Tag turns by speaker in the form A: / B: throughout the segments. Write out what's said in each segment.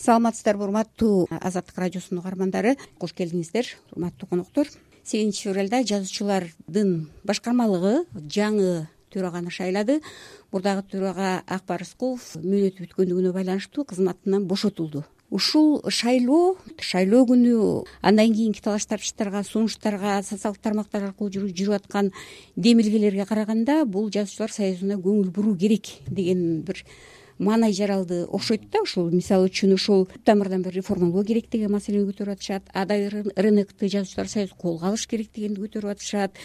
A: саламатсыздарбы урматтуу азаттык радиосунун угармандары. Кош келиңиздер урматтуу коноктор сегизинчи февралда жазуучулардын башкармалыгы жаңы төраганы шайлады. Мурдагы төрага акбар рыскулов мөөнөтү бүткөндүгүнө байланыштуу кызматынан бошотулду. Ушул шайлоо шайлоо күнү андан кийинки талаш тартыштарга сунуштарга социалдык тармактар аркылуу жүрүп аткан демилгелерге караганда бул жазуучулар союзуна көңүл буруу керек деген бир маанай жаралды окшойт да ушул мисалы үчүн ушул тамырдан бир реформалоо керек деген маселени көтөрүп атышат. Адайы рынокты жазуучулар союзу колго алыш керек дегенди көтөрүп атышат.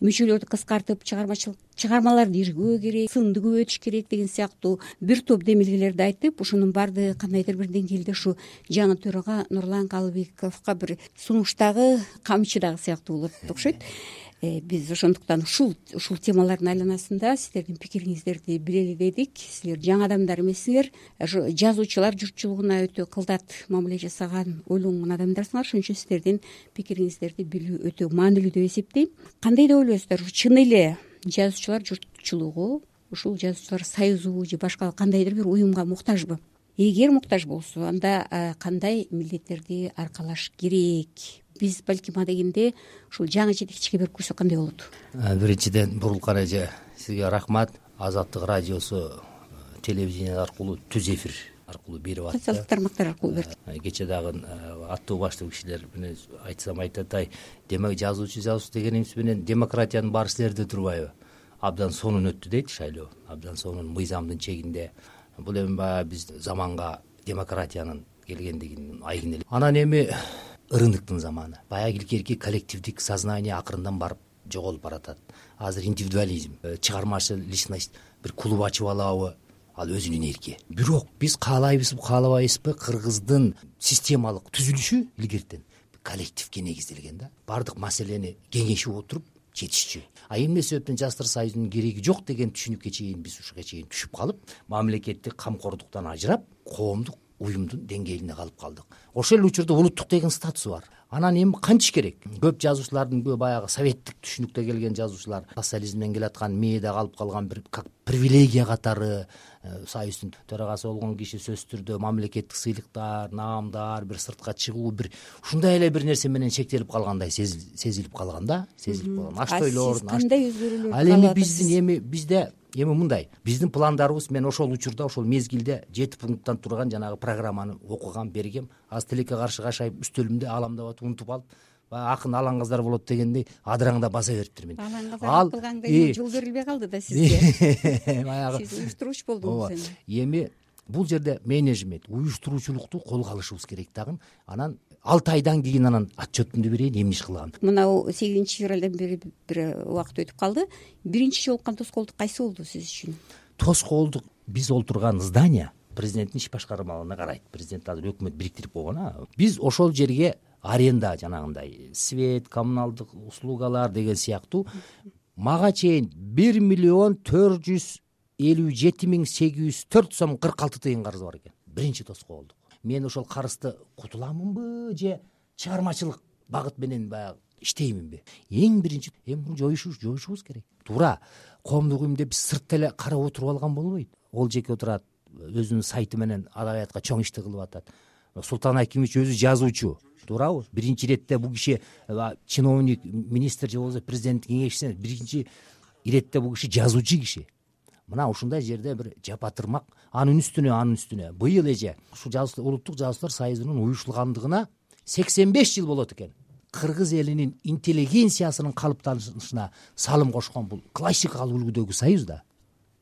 A: Мүчөлөрдү кыскартып чыгармачылык чыгармаларды иргөө керек сынды көбөйтүш керек деген сыяктуу бир топ демилгелерди айтып ошонун баардыгы кандайдыр бир деңгээлде ушу жаңы төрага нурлан калыбековго бир сунуштагы камчы дагы сыяктуу болот окшойт биз ошондуктан ушул ушул темалардын айланасында сиздердин пикириңиздерди билели дедик. Силер жаңы адамдар эмессиңер ошо жазуучулар журтчулугуна өтө кылдат мамиле жасаган ойлонгон адамдарсыңар ошон үчүн сиздердин пикириңиздерди билүү өтө маанилүү деп эсептейм. Кандай деп ойлойсуздар чын эле жазуучулар журтчулугу ушул жазуучулар союзу же башка кандайдыр бир уюмга муктажбы эгер муктаж болсо анда кандай милдеттерди аркалаш керек? Биз балким адегенде ушул жаңы жетекчиге берип койсок кандай болот?
B: Биринчиден бурулкан эже сизге рахмат. Азаттык радиосу телевидение аркылуу түз эфир аркылуу берип атты.
A: Социалдык тармактар аркылуу берди.
B: Кечээ дагы аттуу баштуу кишилер менен айтсам айтат аттай демек жазуучу жазуучу дегенибиз менен демократиянын баары силерде турбайбы? Абдан сонун өттү дейт шайлоо. Абдан сонун мыйзамдын чегинде бул эми баягы биз заманга демократиянын келгендигин айкын эле. Анан эми рыноктун заманы. Баягы илгерки коллективдик сознание акырындан барып жоголуп баратат. Азыр индивидуализм э, чыгармачыл личность бир клуб ачып алабы ал өзүнүн эрки. Бирок биз каалайбызбы каалабайбызбы кыргыздын системалык түзүлүшү илгертен коллективге негизделген да. Баардык маселени кеңешип отуруп чечишчү а эмне себептен жаштар союзунун кереги жок деген түшүнүккө чейин биз ушуга чейин түшүп калып мамлекеттик камкордуктан ажырап коомдук уюмдун деңгээлине калып калдык. Ошол эле учурда улуттук деген статус бар. Анан эми кантиш керек? Көп жазуучулардын баягы советтик түшүнүктө келген жазуучулар социализмден келаткан мээде калып калган бир как привилегия катары союздун төрагасы болгон киши сөзсүз түрдө мамлекеттик сыйлыктар наамдар бир сыртка чыгуу бир ушундай эле бир нерсе менен чектелип калгандай сезилип калган да сезилип калган.
A: Аштойлор сиз кандай өзгөрүүлөр
B: ал эми биздин эми бизде эми мындай биздин пландарыбыз мен ошол учурда ошол мезгилде жети пункттан турган жанагы программаны окугам бергем. Азыр тилекке каршы кашайып үстөлүмдө аламдап атып унутуп алып баягы акын алаңгаздар болот дегендей адыраңдап баса бериптирмин
A: алаңгазар кылгандай жол берилбей калды да сизге.
B: Баягы.
A: Сиз уюштуруучу болдуңуз
B: эми. эми бул жерде менеджмент уюштуруучулукту колго алышыбыз керек дагы. Анан алты айдан кийин анан отчетумду берейин эмне иш кылган
A: мынау сегизинчи февралдан бери бир убакыт өтүп калды. Биринчи жолуккан тоскоолдук кайсы болду сиз үчүн?
B: Тоскоолдук биз олтурган здание президенттин иш башкармалыгына карайт. Президент азыр өкмөт бириктирип койгон а. Биз ошол жерге аренда жанагындай свет коммуналдык услугалар деген сыяктуу. Мага чейин бир миллион төрт жүз элүү жети миң сегиз жүз төрт сом кырк алты тыйын карызы бар экен. Биринчи тоскоолдук мен ошол карызды кутуламынбы же чыгармачылык багыт менен баягы иштейминби? Эң биринчи эми муну жоюшубуз керек. Туура коомдук уюм деп биз сыртта эле карап отуруп алган болбойт. Ол жеке отурат өзүнүн сайты менен адабиятка чоң ишти кылып атат. Султан акимович өзү жазуучу туурабы. Биринчи иретте бул киши чиновник министр же болбосо президенттин кеңешчиси биринчи иретте бул киши жазуучу киши. Мына ушундай жерде бир жапатырмак анын үстүнө анын үстүнө. Быйыл эже ушул улуттук жазуучулар союзунун уюштулгандыгына сексен беш жыл болот экен. Кыргыз элинин интеллигенциясынын калыптанышына салым кошкон бул классикалык үлгүдөгү союз да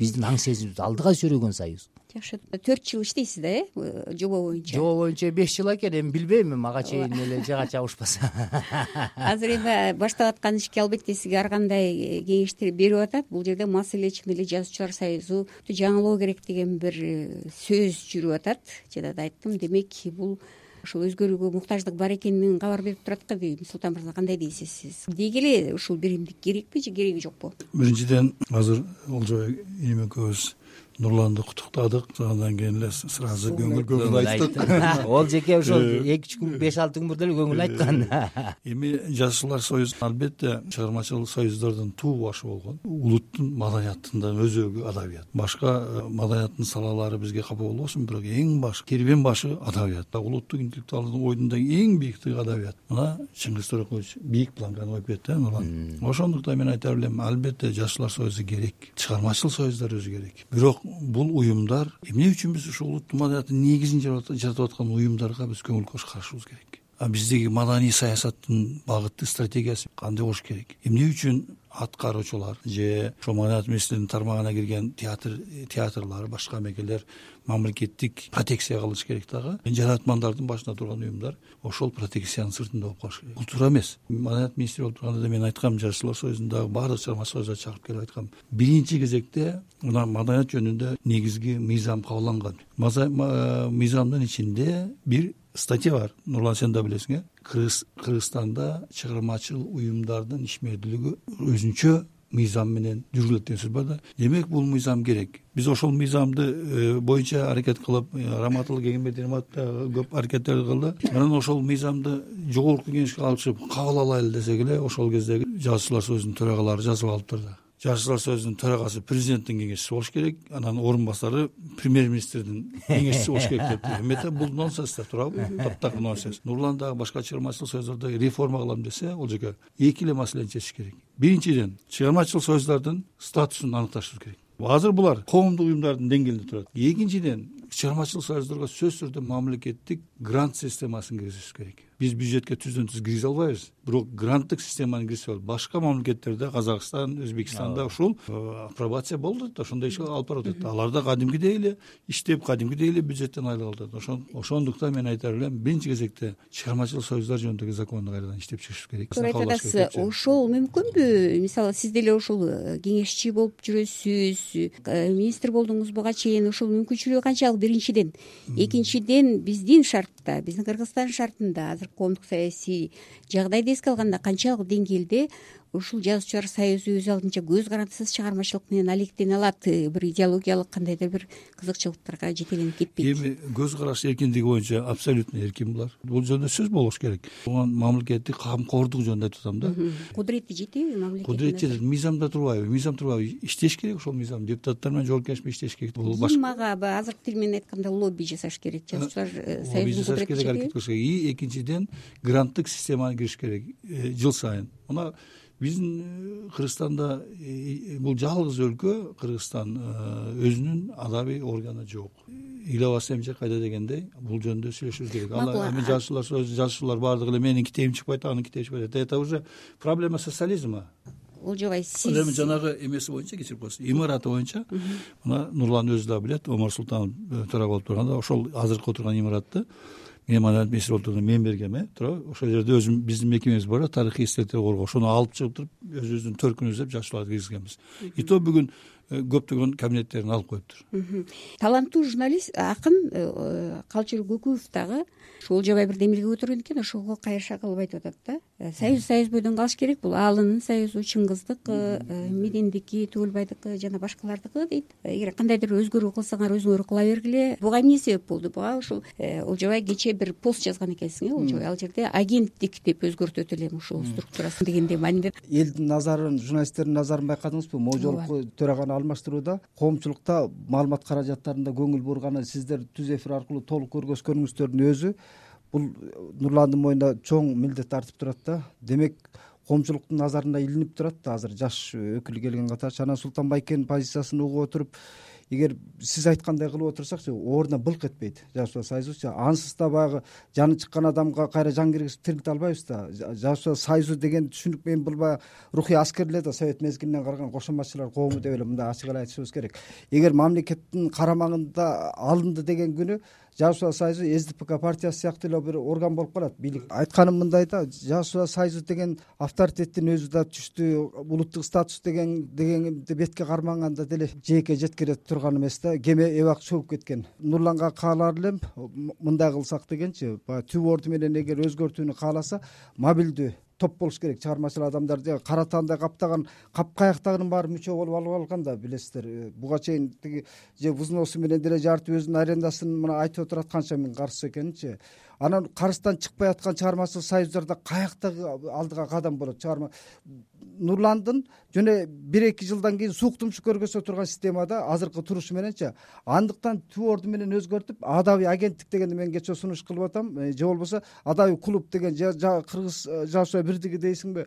B: биздин аң сезимибизди алдыга сүйрөгөн союз.
A: Жакшы. Төрт жыл иштейсиз да э жобо боюнча?
B: Жобо боюнча беш жыл экен эми билбейм мага чейин эле жыга чабышпаса
A: азыр эми башталып аткан ишке албетте сизге ар кандай кеңештер берип атат. Бул жерде маселе чын эле жазуучулар союзу жаңылоо керек деген бир э, сөз жүрүп атат. Жада да айттым. Демек бул ушул өзгөрүүгө муктаждык бар экенин кабар берип турат го дейм султан мырза кандай дейсиз сиз? Деги эле ушул биримдик керекпи же кереги жокпу?
C: Биринчиден азыр олжобек эми экөөбүз нурланды куттуктадык андан кийин эле сразу көңүл көңүл айттык
B: ол жеке ошол эки үч күн беш алты күн мурда эле көңүл айткан.
C: Эми жазуучулар союзу албетте чыгармачыл союздордун туу башы болгон. Улуттун маданиятынын өзөгү адабият. Башка э, маданияттын салалары бизге капа болбосун бирок эң баш кербен башы адабият. Улуттук интеллектуалдын ойдун эң бийиктиги адабият. Мына чыңгыз торекович бийик планканы коюп кетти э нурлан? Ошондуктан мен айта билем албетте жазуучулар союзу керек. Чыгармачыл союздар өзү керек бирок бул уюмдар эмне үчүн биз ушул улуттун маданиятынын негизин жасап аткан уюмдарга биз көңүл карашыбыз керек? А биздеги маданий саясаттын багыты стратегиясы кандай болуш керек? Эмне үчүн аткаруучулар же ошол маданият министрлигинин тармагына кирген театр театрлар башка мекемелер мамлекеттик протекция кылыш керек дагы. Жаратмандардын башында турган уюмдар ошол протекциянын сыртында болуп калыш керек. Бул туура эмес. Маданият министри болуп турганда да мен айткам жазуучулар союзундагы баардык союздарды чакырып келип айткам. Биринчи кезекте мына маданият жөнүндө негизги мыйзам кабылданган. Мыйзамдын ичинде бир статья бар. Нурлан сен да билесиң э кыргызстанда чыгармачыл уюмдардын ишмердүүлүгү өзүнчө мыйзам менен жүргүлөт деген сөз бар да? Демек бул мыйзам керек. Биз ошол мыйзамды э, боюнча аракет кылып э, раматылык эгембердиев көп аракеттерди кылды. Анан ошол мыйзамды жогорку кеңешке алып чыгып кабыл алайлы десек эле ошол кездеги жазуучулар союзунун төрагалары жазып алыптыр да жазуучулар союзунун төрагасы президенттин кеңешчиси болуш керек. Анан орун басары премьер министрдин кеңешчиси болуш керек эмете бул нонсенс да туурабы таптакыр нонсенс. Нурлан дагы башка чыгармачыл союздордо реформа кылам десе ол жерге эки эле маселени чечиш керек. Биринчиден чыгармачыл союздардын статусун аныкташыбыз керек. Азыр булар коомдук уюмдардын деңгээлинде турат. Экинчиден чыгармачыл союздорго сөзсүз түрдө мамлекеттик грант системасын киргизишибиз керек биз бюджетке түздөн түз киргизе албайбыз. Бирок гранттык системаны киргизип алып башка мамлекеттерде казакстан өзбекстанда ушул э, апробация болуп атат ошондой иш алып барып атат. Алар да кадимкидей эле иштеп кадимкидей эле бюджеттен айлык алып атат ошондуктан мен айта билем биринчи кезекте чыгармачыл союздар жөнүндөгү законду кайрадан иштеп чыгышыбыз керек.
A: Туура айтып атасыз ошол мүмкүнбү? Мисалы сиз деле ушул э, кеңешчи болуп жүрөсүз э, министр болдуңуз буга чейин ушул мүмкүнчүлүгү канчалык биринчиден? Экинчиден биздин шартта биздин кыргызстан шартында азыр коомдук саясий жагдайды эске алганда канчалык деңгээлде ушул жазуучулар союзу өз алдынча көз карандысыз чыгармачылык менен алектене алат. Э, бир идеологиялык кандайдыр бир кызыкчылыктарга жетеленип кетпейт.
C: Эми көз караш эркиндиги боюнча абсолютно эркин булар. Бул жөнүндө сөз болуш керек. Оған мамлекеттик камкордук жөнүндө айтып атам да.
A: Кудурети жетеби мамлекет
C: кудурет жетет мыйзамда турбайбы. Мыйзам турбайбы. Иштеш керек ошол мыйзам. Депутаттар менен жогорку кеңеш иштеш керек. Бул
A: баягы азыркы тил менен айтканда лобби жасаш керек. Жазуучулар э, союзун
C: жасаш керек аракет кылыш керек. И экинчиден гранттык системаны кириш керек э, жыл сайын. Мына биздин э, кыргызстанда э, бул жалгыз өлкө кыргызстан э, өзүнүн адабий органы жок. Ыйлабасы эмче кайда дегендей бул жөнүндө сүйлөшүбүз керек. Ал эми жазуучулар союзу жазуучулар баардыгы эле менин китебим чыкпайт анын китеби чыкпайт это уже проблема социализма.
A: Олжобай сиз
C: эми жанагы эмеси боюнча кечирип коесуз. Имараты боюнча мына нурлан өзү дагы билет омар султанов төрага болуп турганда ошол азыркы отурган имаратты мен турганда мен бергем э туурабы ошол жерде өзүм биздин мекемебиз бар да тарыхый коргоо ошону алып чыгып туруп өзүбүздүн төркүнүбүз деп жазуучуларды киргизгенбиз. И то бүгүн көптөгөн кабинеттерин алып коюптур.
A: Таланттуу журналист акын э, калчыр көкүев дагы ушу олжобай бир демилге көтөргөн экен ошого кайша кылып айтып атат да. Э, союз союз бойдон калыш керек бул. Аалынын союзу чыңгыздыкы э, медендики түгөлбайдыкы жана башкалардыкы дейт. Эгер кандайдыр өзгөрүү кылсаңар өзүңөр кыла бергиле. Буга эмне себеп болду? Буга ушул э, олжобай кечээ бир пост жазган экенсиң э олжобай ал жерде агенттик деп өзгөртөт элем ушул структурасын дегендей мааниден
D: элдин назарын журналисттердин назарын байкадыңызбы? Могу жолку төраганы алмаштырууда коомчулукта маалымат каражаттарына көңүл бурганы сиздер түз эфир аркылуу толук көргөзгөнүңүздөрдүн өзү бул нурландын мойнуна чоң милдет артып турат да. Демек коомчулуктун назарына илинип турат да. Азыр жаш өкүл келген катарчы анан султан байкенин позициясын угуп отуруп эгер сиз айткандай кылып отурсакчы ордуна былк этпейт жазуучулар союзучу ансыз да баягы жаны чыккан адамга кайра жан киргизип тирилте албайбыз да. Жазуучулар союзу деген түшүнүк эми бул баягы рухий аскер эле да совет мезгилинен калган кошоматчылар коому деп эле мындай ачык эле айтышыбыз керек. Эгер мамлекеттин карамагында алынды деген күнү жазуучулар союзу сдпк партиясы сыяктуу эле бир орган болуп калат. Бийлик айтканым мындай да жазуучулар союзу деген авторитеттин өзү да түштүү улуттук статус деген дегенди бетке кармаганда деле жээкке жеткире турган эмес да кеме эбак чөгүп кеткен. Нурланга каалар элем мындай кылсак дегенчи баягы түп орду менен эгер өзгөртүүнү кааласа мобилдүү топ болуш керек. Чыгармачыл адамдар кара таандай каптаган капкаяктагынын баары мүчө болуп алып алган да билесиздер. Э, буга чейин тиги же взносу менен деле жарытып өзүнүн арендасын мына айтып отурат канча миң карызчы экенинчи анан карыздан чыкпай аткан чыгармачыл союздарда каяктагы алдыга кадам болот. Чыгарма нурландын жөн эле бир эки жылдан кийин суук тумшук көргөзө турган системада азыркы турушу мененчи андыктан түп орду менен өзгөртүп адабий агенттик дегенди мен кечээ сунуш кылып атам э, же болбосо адабий клуб деген кыргыз э, жазуучулар бирдиги дейсиңби.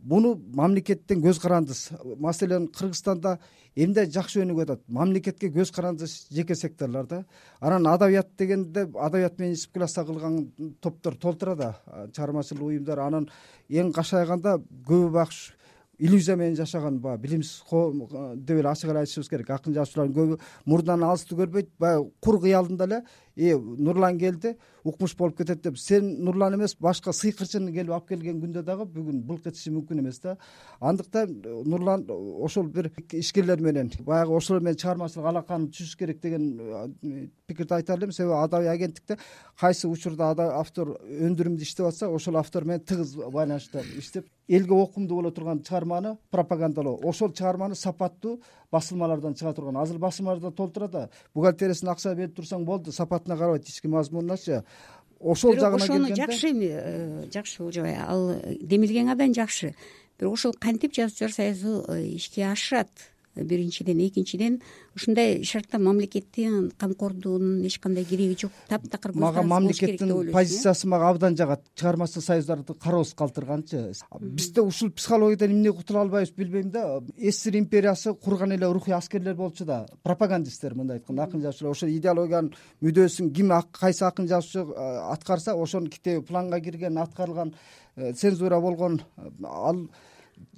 D: Буну мамлекеттен көз карандысыз маселен кыргызстанда эмне жакшы өнүгүп атат? Мамлекетке көз карандысыз жеке секторлор да анан адабият дегенде адабият менен исп класста кылган топтор толтура да чыгармачыл уюмдар анан эң кашайганда көбү багы иллюзия менен жашаган баягы билимсиз коом деп эле ачык эле айтышыбыз керек. Акын жазуучулардын көбү мурданы алысты көрбөйт баягы кур кыялында эле э нурлан келди укмуш болуп кетет деп. Сен нурлан эмес башка сыйкырчыны келип алып келген күндө дагы бүгүн былк этиши мүмкүн эмес да. Андыктан э, нурлан э, ошол бир ишкерлер менен баягы ошолор менен чыгармачылык алаканы түзүш керек деген э, пикирди айта элем. Себеби адабий агенттикте кайсы учурда автор өндүрүмдүү иштеп атса ошол автор менен тыгыз байланышта иштеп элге окумдуу боло турган чыгарманы пропагандалоо. Ошол чыгарманы сапаттуу басылмалардан чыга турган. Азыр басылмаларда толтура да бухгалтериясына акча берип турсаң болду сапатына карабайт ички мазмунуначы ошол жагына
A: ошону жакшы эми э, жакшы болжобой ал демилгең абдан жакшы. Бирок ошол кантип жазуучулар союзу э, ишке ашышат биринчиден экинчиден ушундай шартта мамлекеттин камкордугунун эч кандай кереги жок. Таптакыр
D: мага мамлекеттин позициясы мага абдан жагат. Чыгармачыл союздарды кароосуз калтырганчы. Бизде ушул психологиядан эмне кутула албайбыз билбейм да. Ссср империясы курган эле рухий аскерлер болчу да. Пропагандисттер мындай айтканда акын жазуучулар. Ошол идеологиянын мүдөөсүн ким кайсы акын жазуучу аткарса ошонун китеби планга кирген аткарылган э, цензура болгон ал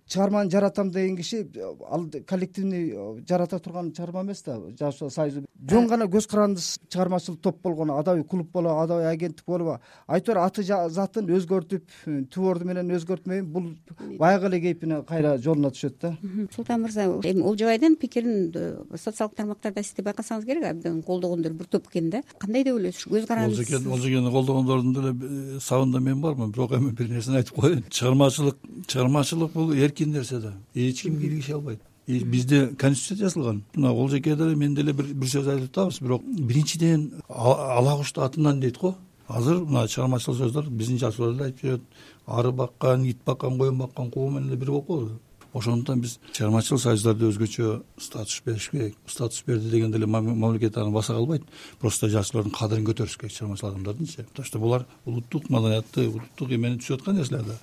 D: чыгарманы жаратам деген киши ал коллективный э, жарата турган чыгарма эмес да. Жазуучулар союзу жөн гана көз карандысыз чыгармачыл топ болгону адабий клуб болобу адабий агенттик болобу айтор аты затын өзгөртүп э, түп орду менен өзгөртмөйүн бул баягы эле кейпине кайра жолуна түшөт да.
A: Султан мырза эми олжобайдын пикирин э, социалдык тармактарда сиз да байкасаңыз керек абдан колдогондор бир топ экен да. Кандай деп ойлойсуз көз карандысыз
C: олжекени колдогондордун деле сабында мен бармын бирок эми бир нерсени айтып коеюн. Чыгармачылык чыгармачылык бул эркин нерсе да. Эч ким киргише албайт. Бизде конституция жазылган мына олжеке деле мен деле бир сөз айтып атабыз бирок биринчиден ала кушту атынан дейт го. Азыр мына чыгармачыл сөздөр биздин жазуучулар деле айтып жүрөт ары баккан ит баккан коюн баккан куу менен эле бир болуп калды ошондуктан биз чыгармачыл союздарды өзгөчө статус бериш керек статус берди дегенде эле мамлекет аны баса калбайт. Просто жазуучулардын кадырын көтөрүш керек чыгармачыл адамдардынчы потому что булар улуттук маданиятты улуттук эмени түзүп аткан нерселер да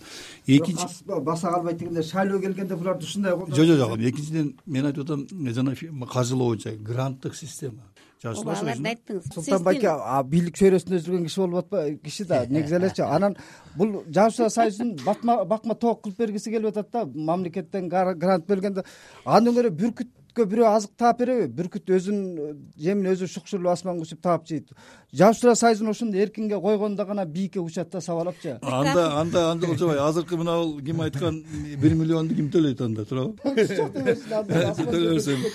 D: экинчи баса калбайт дегенде шайлоо келгенде буларды ушундай
C: жок жок жок. Экинчиден мен айтып атам жана каржылоо боюнча гранттык система
A: ооба аларды айттыңыз.
D: Султан байке бийлик чөйрөсүндө жүргөн киши болуп атпайбы киши да негизи элечи анан бул жазуучулар союзун бакма тоок кылып бергиси келип атат да. Мамлекеттен грант бергенде андан көрө бүркүткө бирөө азык таап береби. Бүркүт өзүнүн жемин өзү шукшурлуп асманга учуп таап жейт жазуучулар союзун ошондой эркинге койгондо гана бийикке учат да сабалапчы
C: анда анда анда болжобойбу азыркы мына ким айткан бир миллионду ким төлөйт анда туурабы?
D: Жок төлөбөсүн